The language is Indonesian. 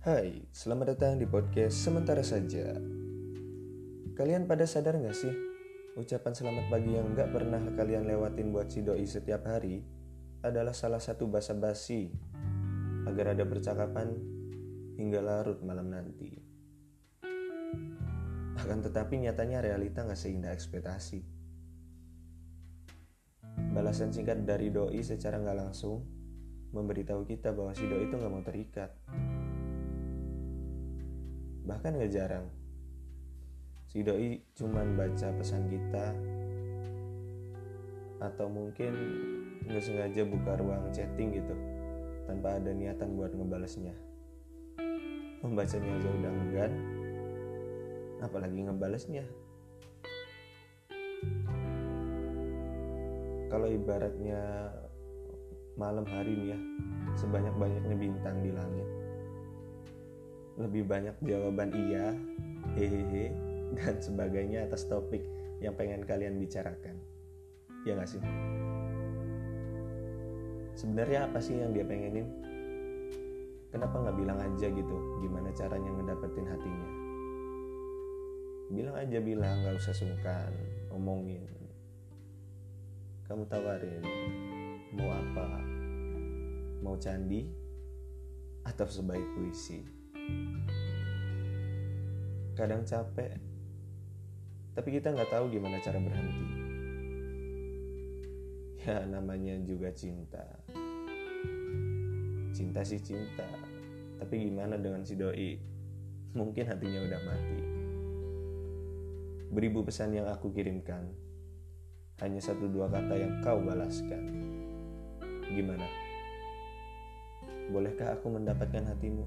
Hai, selamat datang di podcast Sementara Saja. Kalian pada sadar gak sih? Ucapan selamat pagi yang gak pernah kalian lewatin buat si doi setiap hari adalah salah satu basa basi agar ada percakapan hingga larut malam nanti. Akan tetapi nyatanya realita gak seindah ekspektasi. Balasan singkat dari doi secara gak langsung memberitahu kita bahwa si doi itu gak mau terikat bahkan gak jarang. Si doi cuman baca pesan kita. Atau mungkin nggak sengaja buka ruang chatting gitu. Tanpa ada niatan buat ngebalesnya. Membacanya aja udah enggan. Apalagi ngebalesnya. Kalau ibaratnya malam hari nih ya sebanyak-banyaknya bintang di langit lebih banyak jawaban iya, hehehe, dan sebagainya atas topik yang pengen kalian bicarakan. Ya gak sih? Sebenarnya apa sih yang dia pengenin? Kenapa nggak bilang aja gitu gimana caranya ngedapetin hatinya? Bilang aja bilang, nggak usah sungkan, omongin. Kamu tawarin mau apa? Mau candi atau sebaik puisi? Kadang capek, tapi kita nggak tahu gimana cara berhenti. Ya namanya juga cinta. Cinta sih cinta, tapi gimana dengan si doi? Mungkin hatinya udah mati. Beribu pesan yang aku kirimkan, hanya satu dua kata yang kau balaskan. Gimana? Bolehkah aku mendapatkan hatimu?